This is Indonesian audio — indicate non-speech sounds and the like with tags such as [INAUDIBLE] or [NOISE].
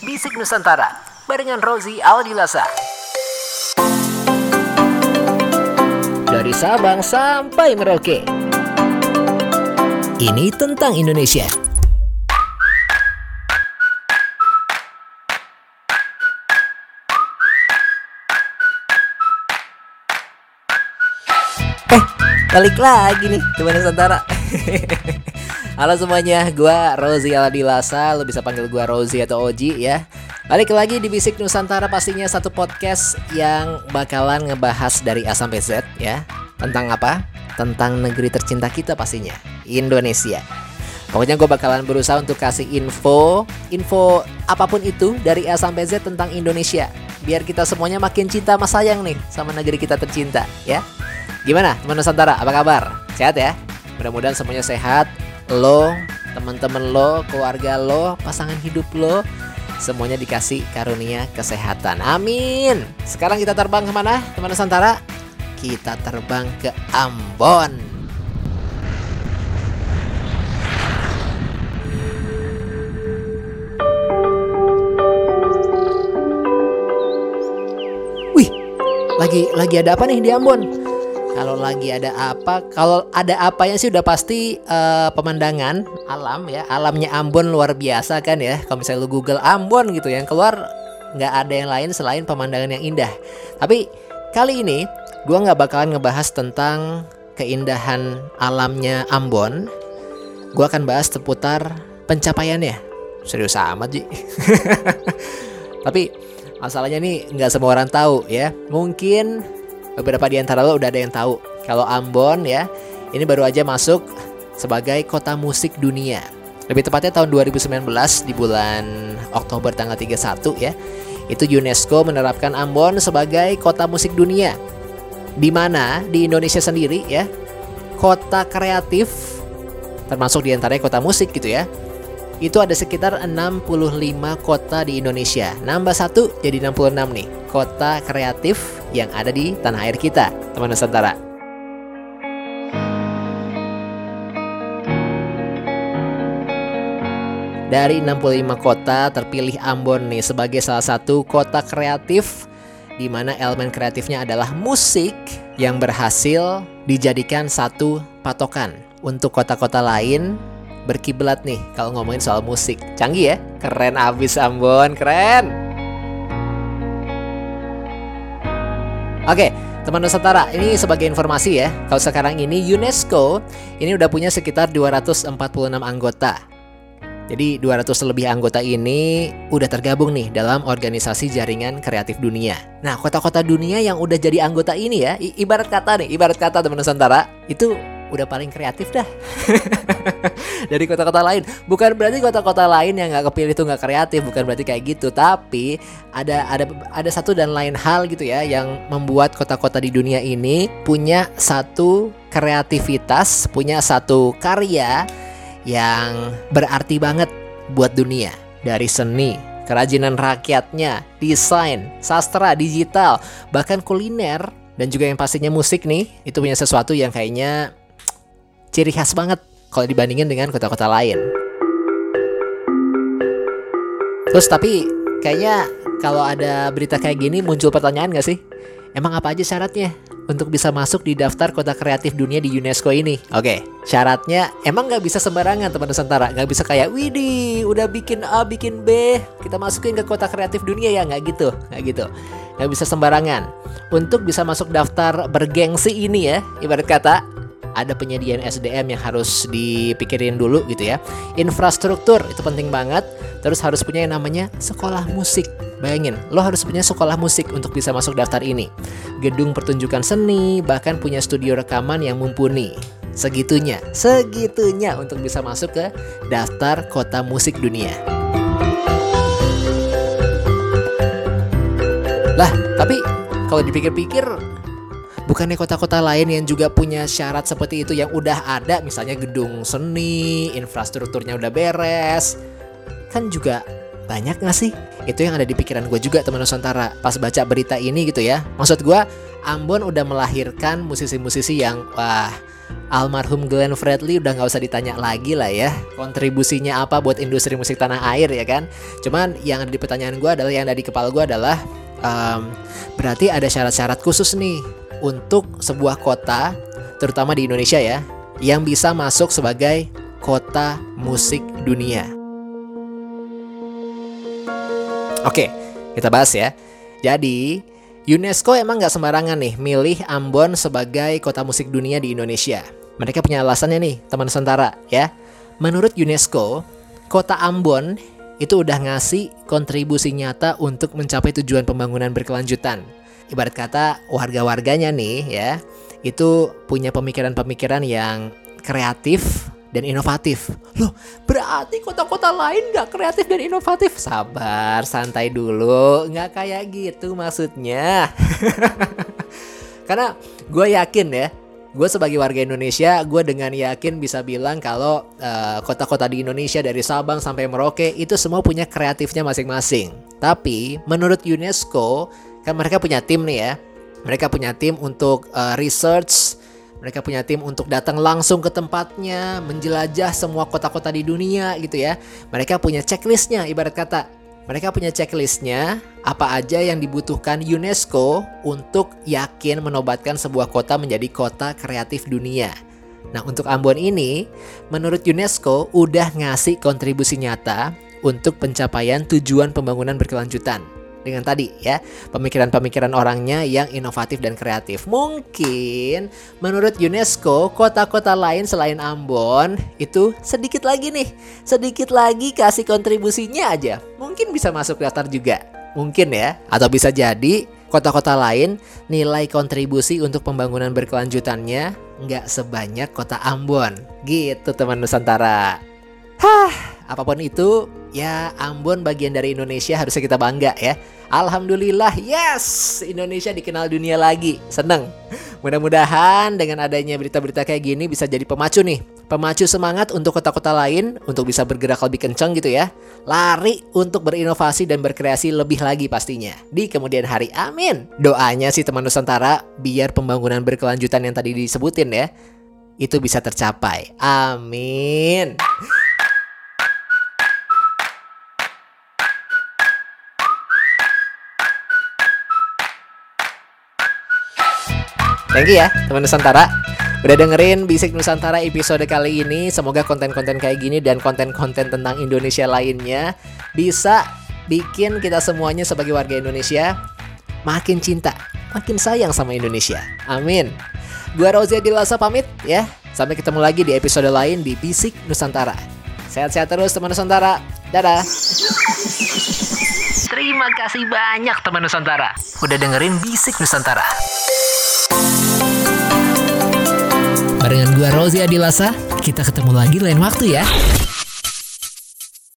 Bisik Nusantara barengan Rozi Aldilasa. Dari Sabang sampai Merauke. Ini tentang Indonesia. Eh, balik lagi nih teman Nusantara. [LAUGHS] Halo semuanya, gua Rozi Aladilasa, lo bisa panggil gua Rozi atau Oji ya. Balik lagi di Bisik Nusantara pastinya satu podcast yang bakalan ngebahas dari A sampai Z ya. Tentang apa? Tentang negeri tercinta kita pastinya, Indonesia. Pokoknya gue bakalan berusaha untuk kasih info, info apa pun itu dari A sampai Z tentang Indonesia. Biar kita semuanya makin cinta sama sayang nih sama negeri kita tercinta ya. Gimana teman Nusantara, apa kabar? Sehat ya? Mudah-mudahan semuanya sehat, lo, teman-teman lo, keluarga lo, pasangan hidup lo, semuanya dikasih karunia kesehatan. Amin. Sekarang kita terbang ke mana, teman Nusantara? Kita terbang ke Ambon. Wih, lagi lagi ada apa nih di Ambon? Kalau lagi ada apa, kalau ada apa yang sih udah pasti uh, pemandangan alam ya, alamnya Ambon luar biasa kan ya. Kalau misalnya lu Google Ambon gitu, yang keluar nggak ada yang lain selain pemandangan yang indah. Tapi kali ini gua nggak bakalan ngebahas tentang keindahan alamnya Ambon. Gua akan bahas seputar pencapaiannya. Serius amat Ji. [LAUGHS] Tapi masalahnya nih nggak semua orang tahu ya. Mungkin beberapa di antara lo udah ada yang tahu kalau Ambon ya ini baru aja masuk sebagai kota musik dunia. Lebih tepatnya tahun 2019 di bulan Oktober tanggal 31 ya. Itu UNESCO menerapkan Ambon sebagai kota musik dunia. Di mana di Indonesia sendiri ya, kota kreatif termasuk di antaranya kota musik gitu ya. Itu ada sekitar 65 kota di Indonesia. Nambah satu jadi 66 nih kota kreatif yang ada di tanah air kita, teman Nusantara. Dari 65 kota terpilih Ambon nih sebagai salah satu kota kreatif di mana elemen kreatifnya adalah musik yang berhasil dijadikan satu patokan untuk kota-kota lain berkiblat nih kalau ngomongin soal musik. Canggih ya? Keren abis Ambon, keren. Oke, teman Nusantara, ini sebagai informasi ya. Kalau sekarang ini UNESCO ini udah punya sekitar 246 anggota. Jadi 200 lebih anggota ini udah tergabung nih dalam organisasi jaringan kreatif dunia. Nah, kota-kota dunia yang udah jadi anggota ini ya, ibarat kata nih, ibarat kata teman Nusantara, itu udah paling kreatif dah [LAUGHS] dari kota-kota lain. Bukan berarti kota-kota lain yang nggak kepilih itu nggak kreatif, bukan berarti kayak gitu. Tapi ada ada ada satu dan lain hal gitu ya yang membuat kota-kota di dunia ini punya satu kreativitas, punya satu karya yang berarti banget buat dunia dari seni, kerajinan rakyatnya, desain, sastra, digital, bahkan kuliner dan juga yang pastinya musik nih itu punya sesuatu yang kayaknya ciri khas banget kalau dibandingin dengan kota-kota lain. Terus tapi kayaknya kalau ada berita kayak gini muncul pertanyaan gak sih? Emang apa aja syaratnya untuk bisa masuk di daftar kota kreatif dunia di UNESCO ini? Oke, syaratnya emang nggak bisa sembarangan teman Nusantara, nggak bisa kayak Widih udah bikin A bikin B kita masukin ke kota kreatif dunia ya nggak gitu, nggak gitu, nggak bisa sembarangan. Untuk bisa masuk daftar bergengsi ini ya, ibarat kata ada penyediaan SDM yang harus dipikirin dulu gitu ya. Infrastruktur itu penting banget. Terus harus punya yang namanya sekolah musik. Bayangin, lo harus punya sekolah musik untuk bisa masuk daftar ini. Gedung pertunjukan seni, bahkan punya studio rekaman yang mumpuni. Segitunya, segitunya untuk bisa masuk ke daftar kota musik dunia. Lah, tapi kalau dipikir-pikir Bukannya kota-kota lain yang juga punya syarat seperti itu yang udah ada, misalnya gedung seni, infrastrukturnya udah beres, kan juga banyak gak sih? Itu yang ada di pikiran gue juga teman Nusantara pas baca berita ini gitu ya. Maksud gue, Ambon udah melahirkan musisi-musisi yang wah almarhum Glenn Fredly udah nggak usah ditanya lagi lah ya kontribusinya apa buat industri musik tanah air ya kan cuman yang ada di pertanyaan gue adalah yang ada di kepala gue adalah um, berarti ada syarat-syarat khusus nih untuk sebuah kota terutama di Indonesia ya yang bisa masuk sebagai kota musik dunia Oke, kita bahas ya. Jadi, UNESCO emang nggak sembarangan nih milih Ambon sebagai kota musik dunia di Indonesia. Mereka punya alasannya nih, teman Nusantara ya. Menurut UNESCO, kota Ambon itu udah ngasih kontribusi nyata untuk mencapai tujuan pembangunan berkelanjutan. Ibarat kata warga-warganya nih ya, itu punya pemikiran-pemikiran yang kreatif, dan inovatif. Loh, berarti kota-kota lain nggak kreatif dan inovatif? Sabar, santai dulu. Nggak kayak gitu maksudnya. [LAUGHS] Karena gue yakin ya, gue sebagai warga Indonesia, gue dengan yakin bisa bilang kalau eh, kota-kota di Indonesia dari Sabang sampai Merauke itu semua punya kreatifnya masing-masing. Tapi menurut UNESCO, kan mereka punya tim nih ya. Mereka punya tim untuk uh, research mereka punya tim untuk datang langsung ke tempatnya, menjelajah semua kota-kota di dunia gitu ya. Mereka punya checklistnya, ibarat kata. Mereka punya checklistnya, apa aja yang dibutuhkan UNESCO untuk yakin menobatkan sebuah kota menjadi kota kreatif dunia. Nah untuk Ambon ini, menurut UNESCO udah ngasih kontribusi nyata untuk pencapaian tujuan pembangunan berkelanjutan dengan tadi ya pemikiran-pemikiran orangnya yang inovatif dan kreatif. Mungkin menurut UNESCO kota-kota lain selain Ambon itu sedikit lagi nih, sedikit lagi kasih kontribusinya aja. Mungkin bisa masuk daftar juga. Mungkin ya, atau bisa jadi kota-kota lain nilai kontribusi untuk pembangunan berkelanjutannya nggak sebanyak kota Ambon. Gitu teman Nusantara. Hah, apa pun itu, ya Ambon bagian dari Indonesia harusnya kita bangga ya. Alhamdulillah, yes, Indonesia dikenal dunia lagi. Seneng. Mudah-mudahan dengan adanya berita-berita kayak gini bisa jadi pemacu nih. Pemacu semangat untuk kota-kota lain untuk bisa bergerak lebih kencang gitu ya. Lari untuk berinovasi dan berkreasi lebih lagi pastinya. Di kemudian hari, amin. Doanya sih teman Nusantara, biar pembangunan berkelanjutan yang tadi disebutin ya, itu bisa tercapai. Amin. Thank you ya teman Nusantara. Udah dengerin Bisik Nusantara episode kali ini. Semoga konten-konten kayak gini dan konten-konten tentang Indonesia lainnya Bisa bikin kita semuanya sebagai warga Indonesia Makin cinta, makin sayang sama Indonesia. Amin. Gua Rozia Dilasa pamit ya. Sampai ketemu lagi di episode lain di Bisik Nusantara. Sehat-sehat terus teman Nusantara. Dadah. Terima kasih banyak teman Nusantara. Udah dengerin Bisik Nusantara gua Rozi Adilasa, kita ketemu lagi lain waktu ya.